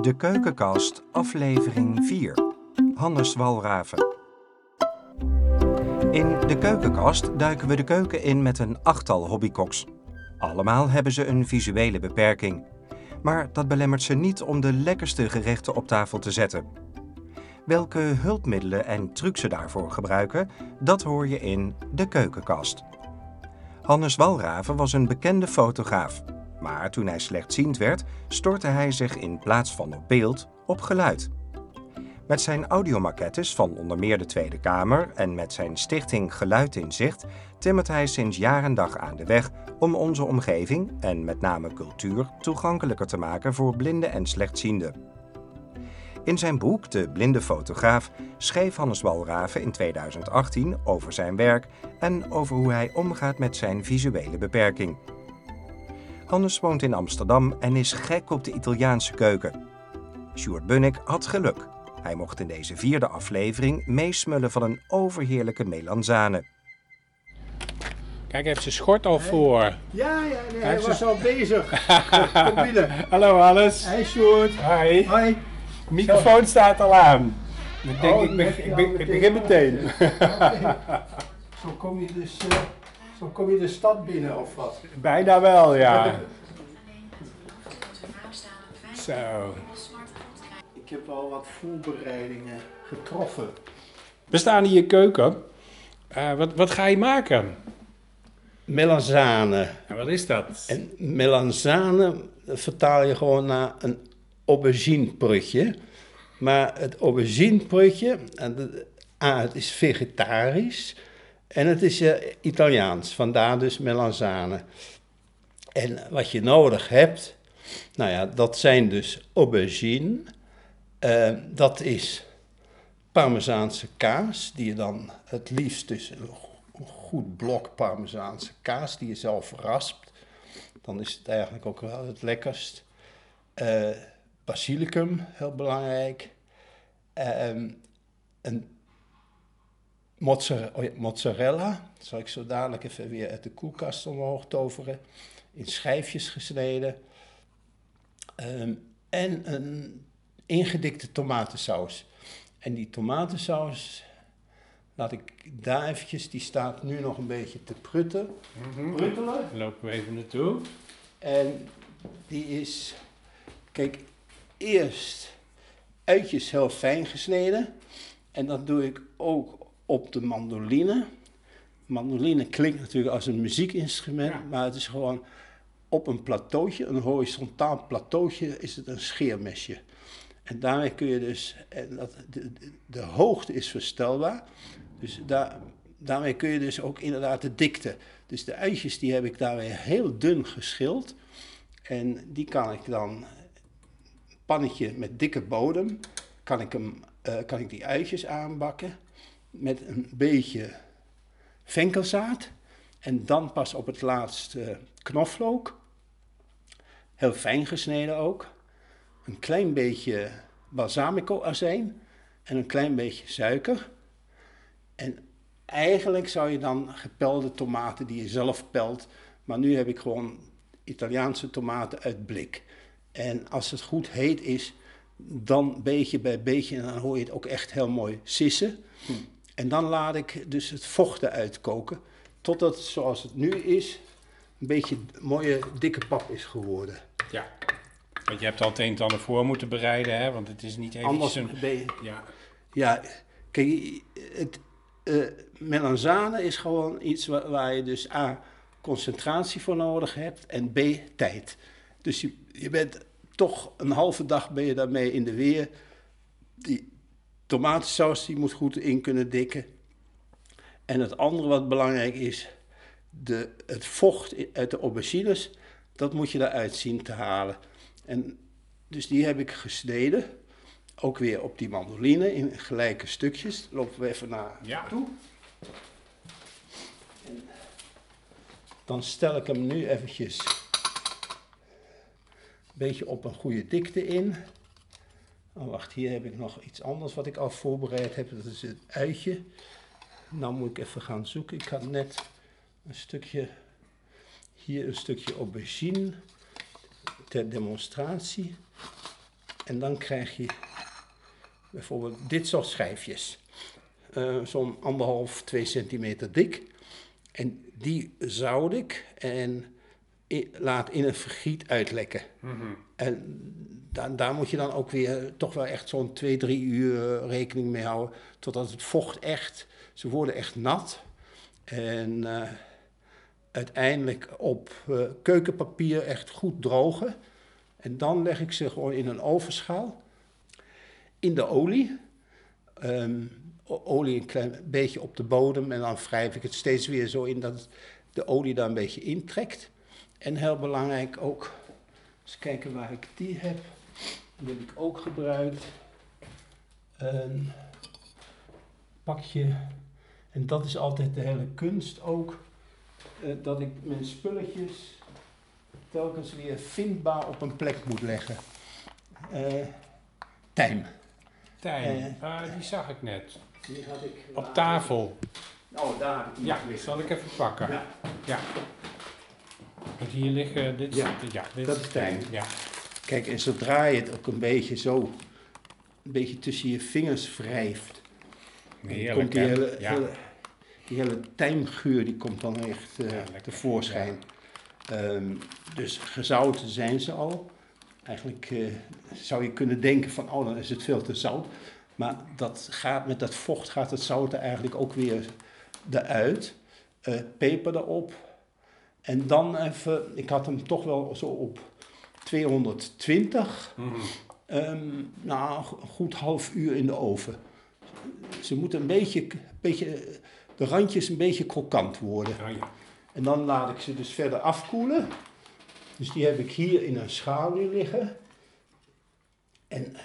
De Keukenkast, aflevering 4. Hannes Walraven. In De Keukenkast duiken we de keuken in met een achttal hobbykoks. Allemaal hebben ze een visuele beperking. Maar dat belemmert ze niet om de lekkerste gerechten op tafel te zetten. Welke hulpmiddelen en trucs ze daarvoor gebruiken, dat hoor je in De Keukenkast. Hannes Walraven was een bekende fotograaf. Maar toen hij slechtziend werd, stortte hij zich in plaats van op beeld op geluid. Met zijn audiomaquettes van onder meer de Tweede Kamer en met zijn stichting Geluid in Zicht timmert hij sinds jaar en dag aan de weg om onze omgeving en met name cultuur toegankelijker te maken voor blinden en slechtzienden. In zijn boek De Blinde Fotograaf schreef Hannes Walraven in 2018 over zijn werk en over hoe hij omgaat met zijn visuele beperking. Hannes woont in Amsterdam en is gek op de Italiaanse keuken. Sjoerd Bunnik had geluk. Hij mocht in deze vierde aflevering meesmullen van een overheerlijke melanzane. Kijk, heeft zijn schort al voor. Ja, ja, nee, hij ze- was al bezig. Kom binnen. Hallo alles. Hey Sjoerd. Hi. Hoi. Microfoon staat al aan. Ik denk, Oh, ik, hebt ik, ik begin meteen. Zo kom je dus eh, zo kom je de stad binnen of wat? Bijna wel, ja. Zo. Ik heb al wat voorbereidingen getroffen. We staan hier in je keuken. Eh, wat, wat ga je maken? Melanzane. En wat is dat? En melanzane vertaal je gewoon naar een aubergineprutje. Maar het aubergineprutje, en de- het is vegetarisch en het is eh, Italiaans, vandaar dus melanzane. En wat je nodig hebt, nou ja, dat zijn dus aubergine. Eh, dat is Parmezaanse kaas, die je dan het liefst dus een go- een goed blok Parmezaanse kaas, die je zelf raspt. Dan is het eigenlijk ook wel het lekkerst. Eh, basilicum, heel belangrijk. Ehm, een mozzarella, oh mozzarella, zal ik zo dadelijk even weer uit de koelkast omhoog toveren. In schijfjes gesneden. Ehm, en een ingedikte tomatensaus. En die tomatensaus, laat ik daar eventjes, die staat nu nog een beetje te prutten. Pruttelen. Daar lopen we even naartoe. En die is, kijk, eerst uitjes heel fijn gesneden. En dat doe ik ook op de mandoline. Mandoline klinkt natuurlijk als een muziekinstrument, Ja. maar het is gewoon op een plateautje, een horizontaal plateautje, is het een scheermesje. En daarmee kun je dus, en dat, de, de, de hoogte is verstelbaar, dus daar, daarmee kun je dus ook inderdaad de dikte. Dus de uitjes die heb ik daarmee heel dun geschild. En die kan ik dan, een pannetje met dikke bodem, kan ik, hem, eh, kan ik die uitjes aanbakken met een beetje venkelzaad. En dan pas op het laatst knoflook. Heel fijn gesneden ook. Een klein beetje balsamico azijn en een klein beetje suiker. En eigenlijk zou je dan gepelde tomaten die je zelf pelt, maar nu heb ik gewoon Italiaanse tomaten uit blik. En als het goed heet is, dan beetje bij beetje, en dan hoor je het ook echt heel mooi sissen. En dan laat ik dus het vocht eruit koken, totdat het zoals het nu is, een beetje mooie dikke pap is geworden. Ja. Want je hebt al het een en ander voor moeten bereiden, hè? Want het is niet Anders eventjes een... je, Ja. Ja, kijk, het, eh melanzane is gewoon iets waar, waar je dus A, concentratie voor nodig hebt en B, tijd. Dus je, je bent toch een halve dag ben je daarmee in de weer. Die tomatensaus die moet goed in kunnen dikken. En het andere wat belangrijk is, de, het vocht uit de aubergines, dat moet je eruit zien te halen. En dus die heb ik gesneden. Ook weer op die mandoline in gelijke stukjes. Lopen we even naar Ja. toe. En dan stel ik hem nu eventjes een beetje op een goede dikte in. Oh, wacht, hier heb ik nog iets anders wat ik al voorbereid heb. Dat is het uitje. Nou moet ik even gaan zoeken. Ik had net een stukje, hier een stukje aubergine ter demonstratie. En dan krijg je bijvoorbeeld dit soort schijfjes. Eh, Zo'n anderhalf, twee centimeter dik. En die zout ik en laat in een vergiet uitlekken. En daar, daar moet je dan ook weer toch wel echt zo'n twee, drie uur rekening mee houden. Totdat het vocht echt, ze worden echt nat. En eh, uiteindelijk op eh, keukenpapier echt goed drogen. En dan leg ik ze gewoon in een ovenschaal. In de olie. Ehm, olie een klein beetje op de bodem. En dan wrijf ik het steeds weer zo in dat de olie daar een beetje intrekt. En heel belangrijk ook, eens kijken waar ik die heb. Die heb ik ook gebruikt. Een pakje. En dat is altijd de hele kunst ook. eh, dat ik mijn spulletjes telkens weer vindbaar op een plek moet leggen. Eh tijm. Tijn, Eh. ah, die zag ik net. Die had ik Op tafel. Oh, daar heb ik die Ja, liggen. zal ik even pakken. Ja. Ja. Want hier liggen, dit, Ja, ja, dit dat is tijn. Ja. Kijk, en zodra je het ook een beetje zo, een beetje tussen je vingers wrijft, dan Heerlijk, komt die hele, Ja. hele, die hele tijmgeur, die komt dan echt eh, Ja, tevoorschijn. Ehm, dus gezouten zijn ze al. Eigenlijk eh, zou je kunnen denken van, oh, dan is het veel te zout. Maar dat gaat, met dat vocht gaat het zout er eigenlijk ook weer eruit. Eh, peper erop. En dan even, ik had hem toch wel zo op 220. Mhm. Ehm, nou, een goed half uur in de oven. Ze moeten een beetje, beetje, de randjes een beetje krokant worden. Oh, ja. En dan laat ik ze dus verder afkoelen. Dus die heb ik hier in een schaal nu liggen. En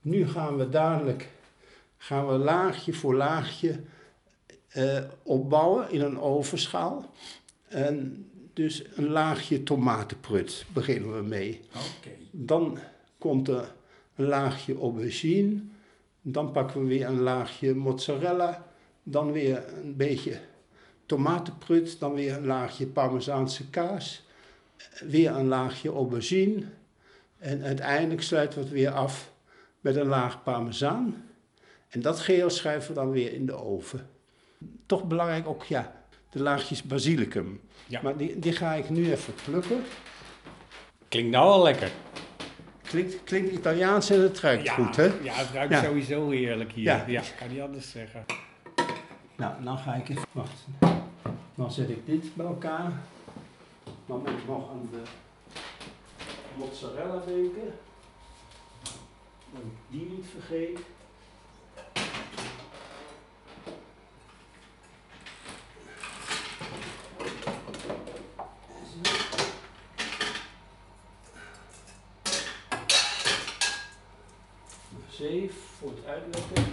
nu gaan we dadelijk gaan we laagje voor laagje eh, opbouwen in een ovenschaal. En dus een laagje tomatenprut beginnen we mee. Dan komt er een laagje aubergine. Dan pakken we weer een laagje mozzarella. Dan weer een beetje tomatenprut. Dan weer een laagje parmezaanse kaas. Weer een laagje aubergine. En uiteindelijk sluiten we het weer af met een laag parmezaan. En dat geheel schuiven we dan weer in de oven. Toch belangrijk ook, ja, de laagjes basilicum. Ja. Maar die, die ga ik nu even plukken. Klinkt nou al lekker. Klinkt, klinkt Italiaans en het ruikt ja, goed, hè? Ja, het ruikt Ja. sowieso heerlijk hier. Ja. Ja. kan niet anders zeggen. Nou, dan ga ik even wachten. Dan zet ik dit bij elkaar. Dan moet ik nog aan de mozzarella denken. Dat ik die niet vergeet. Zeef voor het uitlekken.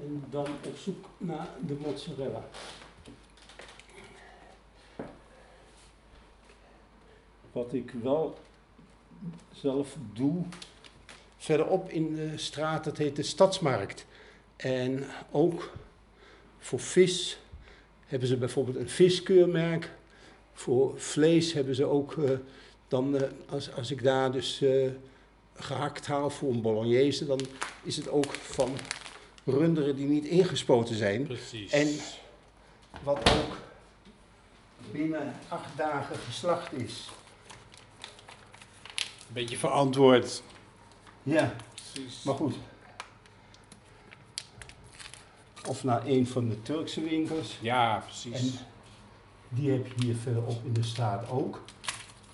En dan op zoek naar de mozzarella. Wat ik wel zelf doe, verderop in de straat, dat heet de Stadsmarkt. En ook voor vis hebben ze bijvoorbeeld een viskeurmerk. Voor vlees hebben ze ook, eh, dan, eh, als, als ik daar dus eh, gehakt haal voor een bolognese, dan is het ook van runderen die niet ingespoten zijn. Precies. En wat ook binnen acht dagen geslacht is. Beetje verantwoord. Ja, Precies. maar goed. Of naar een van de Turkse winkels. Ja, En precies. Die heb je hier verderop in de straat ook.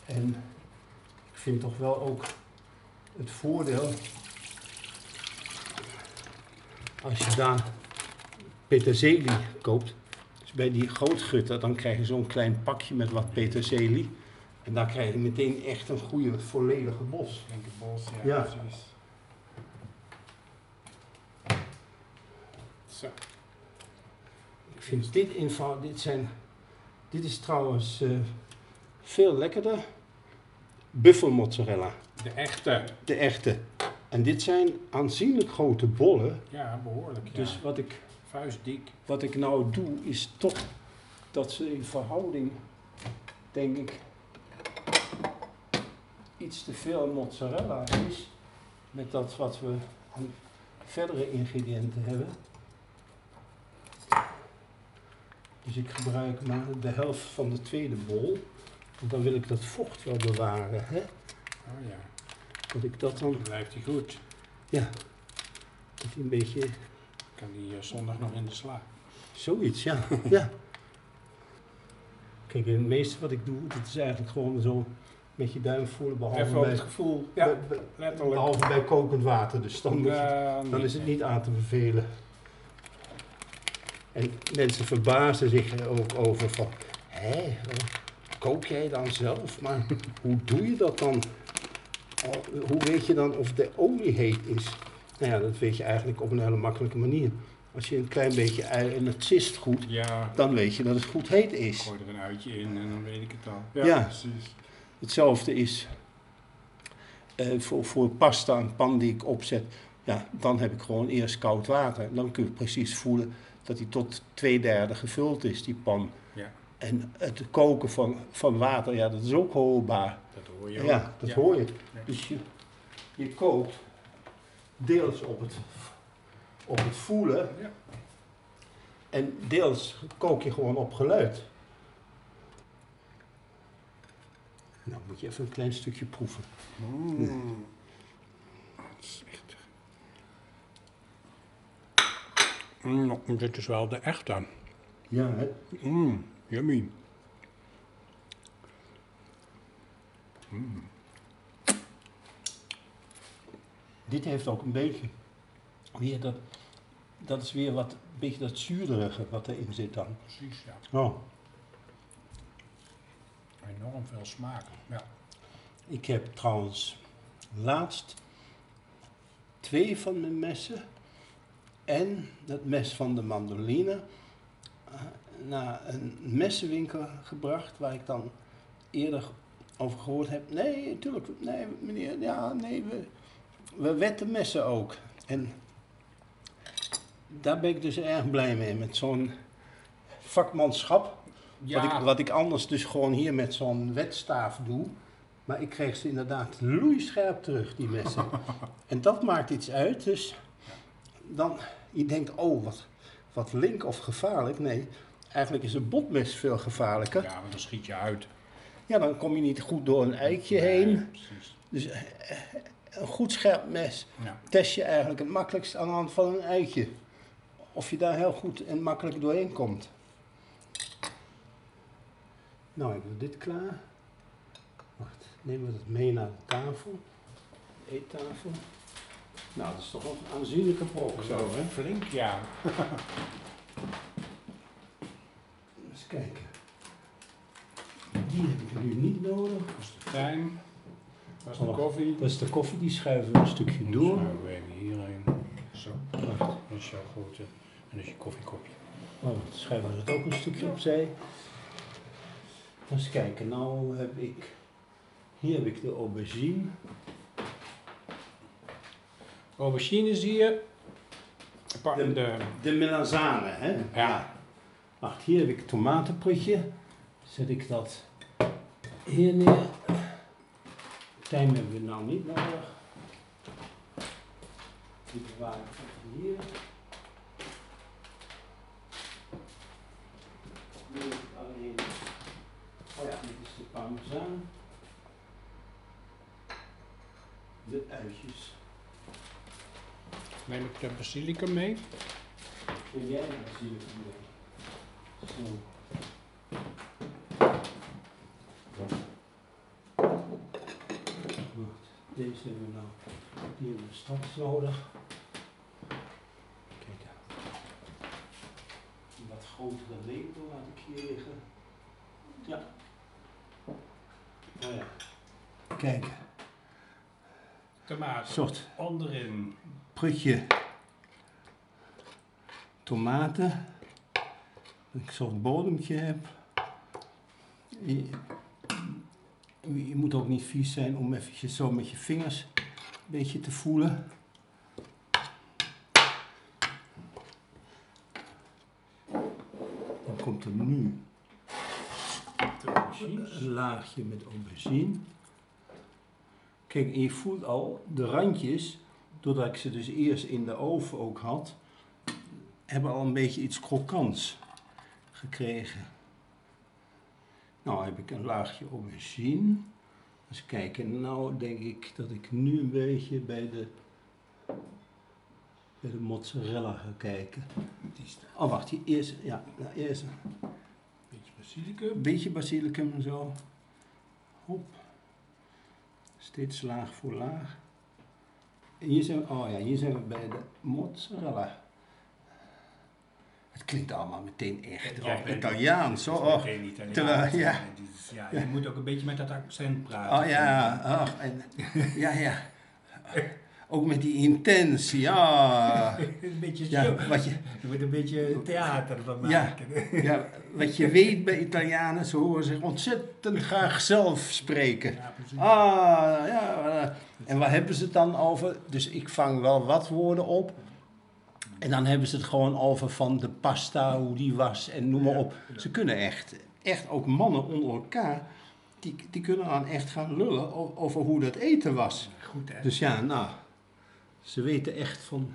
En ik vind toch wel ook het voordeel. Als je daar peterselie koopt, dus bij die grootgutter, dan krijg je zo'n klein pakje met wat peterselie. En daar krijg je meteen echt een goede, volledige bos. Linkerbos, ja, Ja. precies. Zo. Ik vind dit inval, dit zijn, dit is trouwens eh, veel lekkerder. Buffelmozzarella, De echte. de echte. En dit zijn aanzienlijk grote bollen. Ja, behoorlijk. Ja. Dus wat ik, vuistdik. wat ik nou doe, is toch dat ze in verhouding, denk ik, iets te veel mozzarella is met dat wat we aan verdere ingrediënten hebben. Dus ik gebruik maar de helft van de tweede bol. Want dan wil ik dat vocht wel bewaren. Hè? Oh ja, Dat ik dat dan, dan blijft hij goed. ja, dat hij een beetje Kan die eh, zondag nog in de sla. Zoiets, ja. ja. Kijk, het meeste wat ik doe, dat is eigenlijk gewoon zo met je duim voelen, behalve, Even bij, het gevoel. Ja, be- be- letterlijk. behalve bij kokend water. Dus dan, dan is het niet aan te bevelen. En mensen verbazen zich ook over van, hé, kook jij dan zelf? Maar hoe doe je dat dan? Oh, Hoe weet je dan of de olie heet is? Nou ja, dat weet je eigenlijk op een hele makkelijke manier. Als je een klein beetje ei en het zist goed, Ja, dan weet je dat het goed heet is. gooi er een uitje in en dan weet ik het al. Ja. precies. Hetzelfde is eh, voor, voor pasta, een pan die ik opzet. Ja, dan heb ik gewoon eerst koud water. En dan kun je precies voelen dat die tot twee derde gevuld is, die pan. Ja. En het koken van, van water, ja, dat is ook hoorbaar. Dat hoor je Ja, ook. dat hoor je. Ja. Dus je, je kookt deels op het, op het voelen Ja. en deels kook je gewoon op geluid. Nou moet je even een klein stukje proeven. Mm. Dat is echt... Mm, dit is wel de echte. Ja, hè? Mm, yummy. dit heeft ook een beetje weer dat, dat is weer wat, een beetje dat zuurderige wat erin zit dan. Precies, ja. Oh, Enorm veel smaak. Ja. ik heb trouwens laatst twee van mijn messen en dat mes van de mandoline eh, naar een messenwinkel gebracht waar ik dan eerder over gehoord heb. Nee, natuurlijk, nee meneer, ja, nee, we, we wetten messen ook. En daar ben ik dus erg blij mee, met zo'n vakmanschap. Wat, ik, wat ik anders dus gewoon hier met zo'n wetstaaf doe. Maar ik kreeg ze inderdaad loeischerp terug, die messen. en dat maakt iets uit. Dus dan, je denkt, oh, wat, wat link of gevaarlijk. Nee, eigenlijk is een botmes veel gevaarlijker. Ja, Ja, want dan schiet je uit. dan kom je niet goed door een eikje heen. Precies. Dus eh, een goed scherp mes Ja. test je eigenlijk het makkelijkst aan de hand van een eitje. Of je daar heel goed en makkelijk doorheen komt. Nou, ik heb dit klaar. Wacht, nemen we dat mee naar de tafel. De eettafel. Nou, dat is toch een aanzienlijke brok zo, hè? Flink, ja. Eens kijken. Die heb ik nu niet nodig. Dat is de tuin. Dat is de koffie. Dat is de koffie, die schuiven we een stukje door. Zo, we even hierheen. Zo, Wacht. dat is jouw grote. En dat is je koffiekopje. Oh, dan schuiven we het ook een stukje opzij. Eens kijken, nou heb ik... Hier heb ik de aubergine. Aubergine zie je. Pa- De- de, De melanzane, hè? Ja. Wacht, hier heb ik tomatenprutje. Zet ik dat hier neer. Tijm hebben we nou niet nodig. Die bewaar ik hier. Nu heb ik alleen... Oh ja, dit is de parmezaan. De uitjes. Neem ik de basilicum mee. Kun jij zien? Zo. Wacht, deze hebben we nou. Die hebben we straks nodig. Kijk. Een wat grotere lepel laat ik hier liggen. Ja. Nou ja. Kijk, Tomaten. soort Onderin. Prutje tomaten. Ik zo'n bodempje heb. Je, je moet ook niet vies zijn om eventjes zo met je vingers een beetje te voelen. Dan komt er nu een laagje met aubergine. Kijk, je voelt al de randjes, doordat ik ze dus eerst in de oven ook had, hebben al een beetje iets krokants gekregen. Nou heb ik een laagje aubergine. Eens kijken, nou denk ik dat ik nu een beetje bij de, bij de mozzarella ga kijken. Een Oh wacht, hier eerst, ja, nou, eerst beetje basilicum. een beetje basilicum en zo. Hop. Steeds laag voor laag. Hier zijn we, oh ja, hier zijn we bij de mozzarella. Het klinkt allemaal meteen echt Ja, oh, Italiaans. Zo, oh. Italiaans. Terwijl- ja. is- ja, je moet ook een beetje met dat accent praten. oh ja, ach, en, ja, ja. Ook met die intentie, ja. een beetje Ja, zo. wat je, Je moet een beetje theater van maken. ja, wat je weet bij Italianen, ze horen zich ontzettend graag zelf spreken. Ja, precies. Ah, ja. eh, En waar hebben ze het dan over? Dus ik vang wel wat woorden op. En dan hebben ze het gewoon over van de pasta, hoe die was en noem maar op. Ze kunnen echt, echt ook mannen onder elkaar, die, die kunnen dan echt gaan lullen over hoe dat eten was. Goed hè? Dus ja, nou, ze weten echt van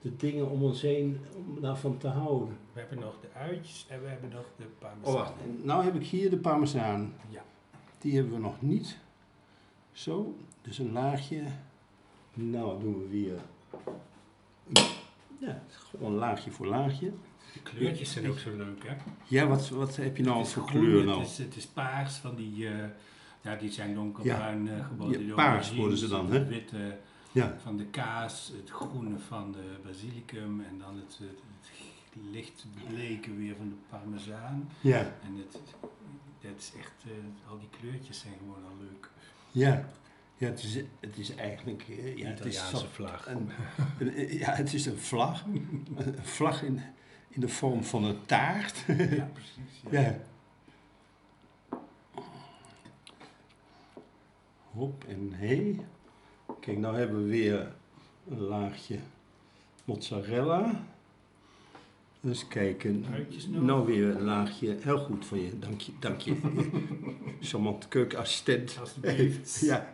de dingen om ons heen, om daarvan te houden. We hebben nog de uitjes en we hebben nog de parmesan. Oh, wacht. En nou heb ik hier de parmezaan. Ja. Die hebben we nog niet. Zo, dus een laagje. Nou doen we weer. Ja, gewoon laagje voor laagje. De kleurtjes zijn ook zo leuk hè? Ja, wat, wat heb je nou voor groen, kleur nou? Het is, het is paars van die, eh, ja die zijn donkerbruin eh geworden. Ja, door paars worden ze dan, hè? witte Ja, van de kaas, het groene van de basilicum en dan het, het, het licht bleke weer van de parmezaan. ja, En het, het is echt, eh, al die kleurtjes zijn gewoon al leuk. ja. Ja, het is, het is eigenlijk... eh, Ja, het is Italiaanse zo- vlag. een, een- ja, het is een vlag. Een vlag in, in de vorm van een taart. Ja, precies. Ja. Ja. Hop en hey. Kijk, nou hebben we weer een laagje mozzarella. Dus kijken. Nou weer een laagje. Heel goed van je, dank je. Dank je. Charmant keukenassistent. Alsjeblieft. Ja.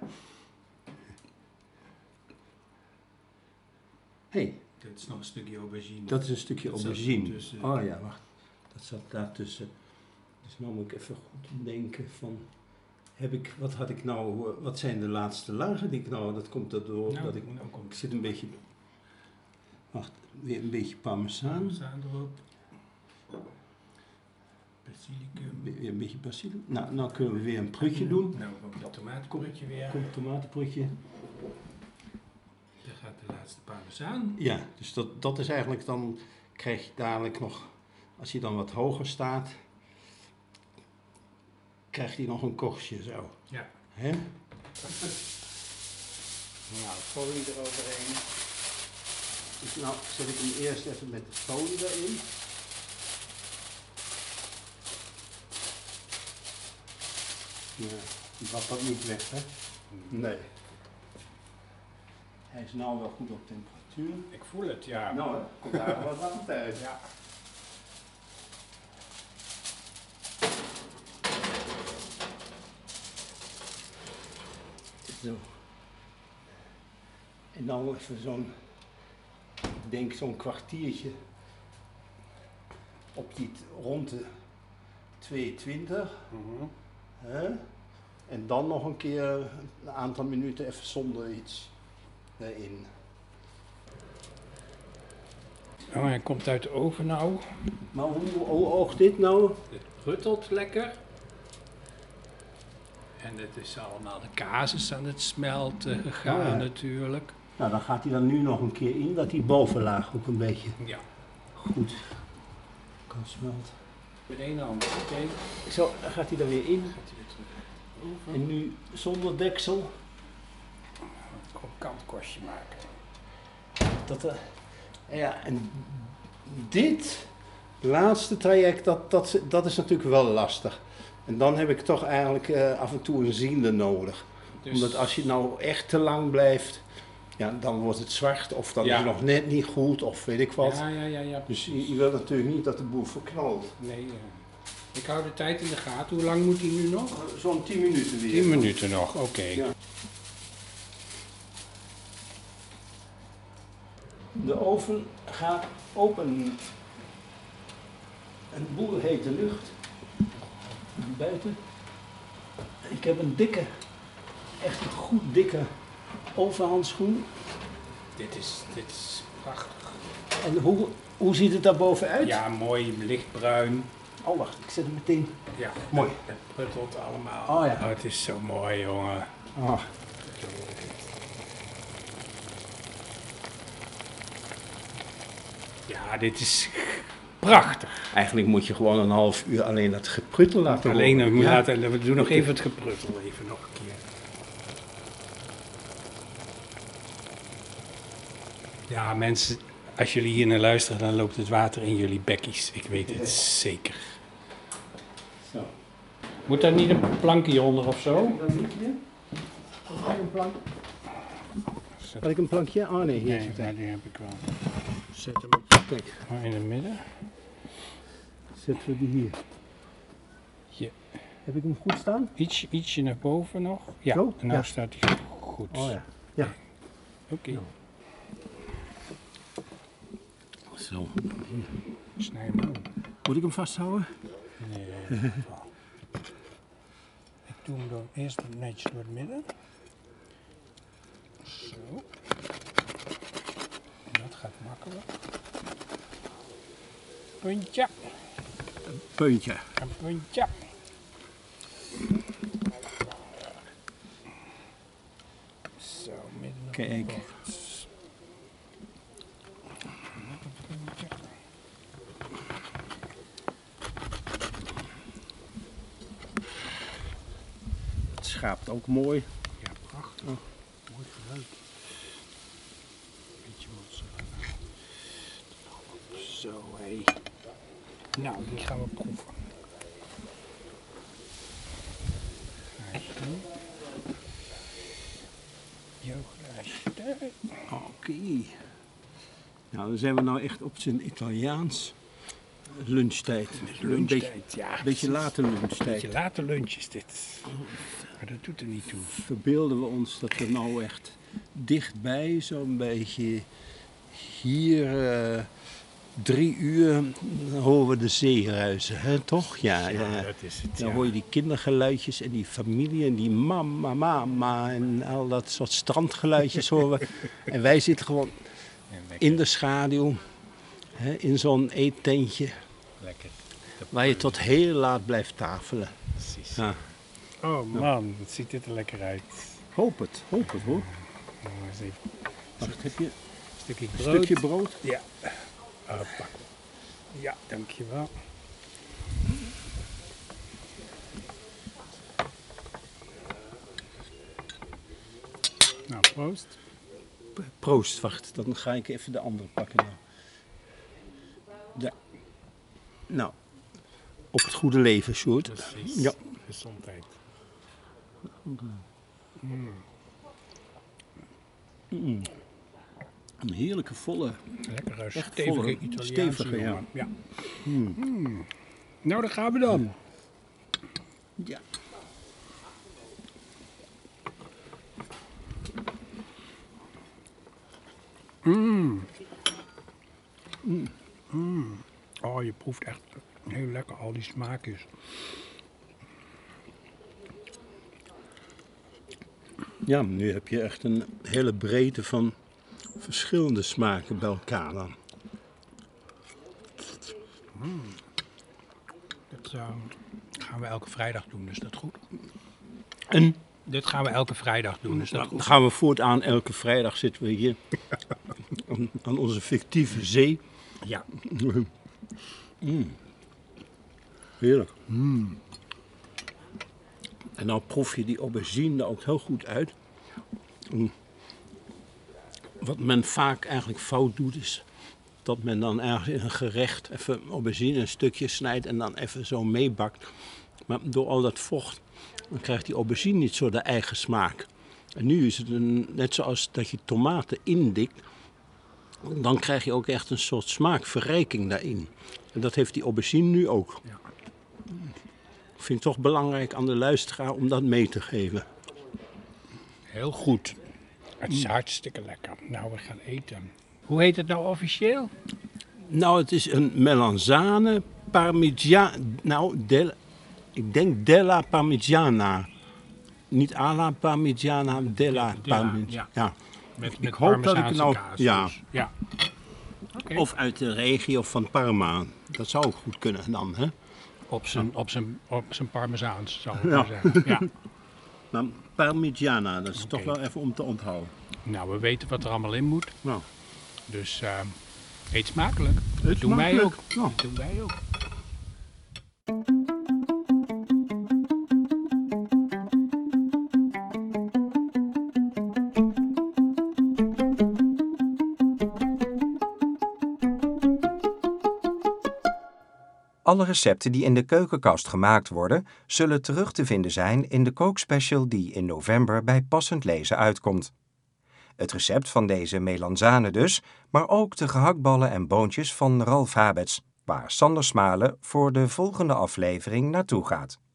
hey, Dit is nog een stukje aubergine. dat is een stukje Dat aubergine. Oh ja, wacht. Dat zat daar tussen. Dus nou moet ik even goed denken van... Heb ik, wat had ik nou, eh, wat zijn de laatste lagen die ik nou, dat komt erdoor nou, dat ik, nou ik zit een beetje, wacht, weer een beetje parmezaan, parmezaan erop. Basilicum. weer een beetje basilicum. Nou, nou kunnen we weer een prutje doen. Nou komt het tomaatkorreltje weer. Komt tomatenprutje. Daar gaat de laatste parmezaan. Ja, dus dat, dat is eigenlijk dan, krijg je dadelijk nog, als je dan wat hoger staat, krijgt hij nog een korstje zo. Ja. Hè? Nou, folie eroverheen. Dus nou zet ik hem eerst even met de folie erin. Ja, die wat dat niet weg, hè? Nee. Hij is nou wel goed op temperatuur. Ik voel het, ja. Nou, komt daar wat warmte uit. Ja. Zo. En dan even zo'n, ik denk zo'n kwartiertje op die rond de 22. Hè? En dan nog een keer een aantal minuten even zonder iets erin. Oh, hij komt uit de oven nou. Maar hoe, hoe oogt dit nou? Het ruttelt lekker. En het is allemaal, de kaas is aan het smelten gegaan Oh ja. natuurlijk. Nou, dan gaat hij dan nu nog een keer in, dat die bovenlaag ook een beetje Ja. goed kan smelten. Met één hand, oké. Zo, dan gaat hij er weer in. Gaat hij weer terug. Oven. En nu zonder deksel. Een krokant korstje maken. Dat, eh, ja, en dit laatste traject, dat, dat, dat is natuurlijk wel lastig. En dan heb ik toch eigenlijk eh, af en toe een ziende nodig. Dus, Omdat als je nou echt te lang blijft, ja, dan wordt het zwart of dan Ja. is het nog net niet goed of weet ik wat. Ja, ja, ja, ja. Dus je, je wilt natuurlijk niet dat de boel verknalt. Nee, eh, Ik hou de tijd in de gaten. Hoe lang moet hij nu nog? Zo'n 10 minuten weer. 10 minuten nog, oké. Ja. De oven gaat open. Een boel hete lucht. Buiten. Ik heb een dikke, echt een goed dikke ovenhandschoen. Dit, is, dit is prachtig. En hoe, hoe ziet het daar bovenuit? Ja, mooi, lichtbruin. Oh, wacht, ik zet hem meteen. Ja, Mooi. Het pruttelt allemaal. Oh ja. het is zo mooi, jongen. Oh. Ja, dit is prachtig. Eigenlijk moet je gewoon een half uur alleen dat gepruttel laten Alleen, horen. we, moeten Ja. laten, we doen nog even het gepruttel, even nog een keer. Ja, mensen, als jullie hier naar luisteren, dan loopt het water in jullie bekkies. Ik weet het zeker. Zo. Moet daar niet een plankje onder of zo? Dan niet hier? Had ik een plank? Had ik een plankje? Oh nee, hier Nee, zit die heb ik wel. Zet hem op. Kijk, Maar in het midden? zetten we die hier. Hier. Heb ik hem goed staan? Iets, ietsje naar boven nog. Ja, Zo? en nou Ja. staat hij goed. Oh ja. Ja. Oké, Zo. snij hem om. Moet ik hem vasthouden? Nee. Ik doe hem dan eerst netjes door het midden. Zo. Gaat makkelijk. Puntje, Puntje. een puntje. Zo, midden op Kijk. een. Het schaapt ook mooi. Ja, prachtig. Mooi geluid. Beetje mozzarella. Zo, hé. Nou, die gaan we proeven. Oké. Nou, dan zijn we nou echt op zijn Italiaans. Lunchtijd. Een beetje, Lunchtijd, ja. beetje late Een lunchtijd. beetje late lunch is dit. Maar dat doet er niet toe. Verbeelden we ons dat we nou echt dichtbij, zo'n beetje hier eh, drie uur, dan horen we de zee ruisen, hè? toch? Ja, ja, ja. dat is het. Dan ja. hoor je die kindergeluidjes en die familie en die mama, mama en al dat soort strandgeluidjes horen we. En wij zitten gewoon in de schaduw, hè, in zo'n eettentje, lekker. waar je tot heel laat blijft tafelen. Precies. Ja. Oh man, wat ziet dit er lekker uit. Hoop het, hoop het hoor. Eens even Wacht, heb je een stukje een brood. stukje brood? Ja. Hoppa. Ja, dankjewel. Nou, proost. Proost, wacht, dan ga ik even de andere pakken. Nou. Ja. Nou, op het goede leven, Sjoerd. Precies. Ja. Gezondheid. Een heerlijke volle. Lekkere, Echt stevige volle, Italiaanse stevige, ja. jongen. ja. Mm. Nou, daar gaan we dan. Ja. Oh, je proeft echt heel lekker al die smaakjes. ja, nu heb je echt een hele breedte van verschillende smaken bij elkaar dan. Dat eh, gaan we elke vrijdag doen, is dat goed? En Dit gaan we elke vrijdag doen, is dat dan goed? gaan we voortaan, elke vrijdag zitten we hier aan, aan onze fictieve zee. Ja. Heerlijk. En dan proef je die aubergine er ook heel goed uit. Mm. Wat men vaak eigenlijk fout doet is dat men dan ergens in een gerecht even aubergine een stukje snijdt en dan even zo meebakt. Maar door al dat vocht, dan krijgt die aubergine niet zo de eigen smaak. En nu is het een, net zoals dat je tomaten indikt, dan krijg je ook echt een soort smaakverrijking daarin. En dat heeft die aubergine nu ook. Ik vind het toch belangrijk aan de luisteraar om dat mee te geven. Heel goed. Het is hartstikke lekker. Nou, we gaan eten. Hoe heet het nou officieel? Nou, het is een melanzane parmigiana. Nou, del, ik denk della parmigiana. Niet alla parmigiana, della parmigiana. Ja. Met, Ik met hoop dat ik nou- kaas ja. dus. ja. Of uit de regio van Parma. Dat zou ook goed kunnen dan, hè? Op zijn, op zijn, op zijn Parmezaans, zou ik Ja. zeggen. Ja. Maar parmigiana, dat is toch wel even om te onthouden. Nou, we weten wat er allemaal in moet. Nou, Dus eh, eet smakelijk. Dat Eet doen wij ook. Ja. Dat doen wij ook. Alle recepten die in de keukenkast gemaakt worden, zullen terug te vinden zijn in de kookspecial die in november bij Passend Lezen uitkomt. Het recept van deze melanzane dus, maar ook de gehaktballen en boontjes van Ralf Habets, waar Sander Smalen voor de volgende aflevering naartoe gaat.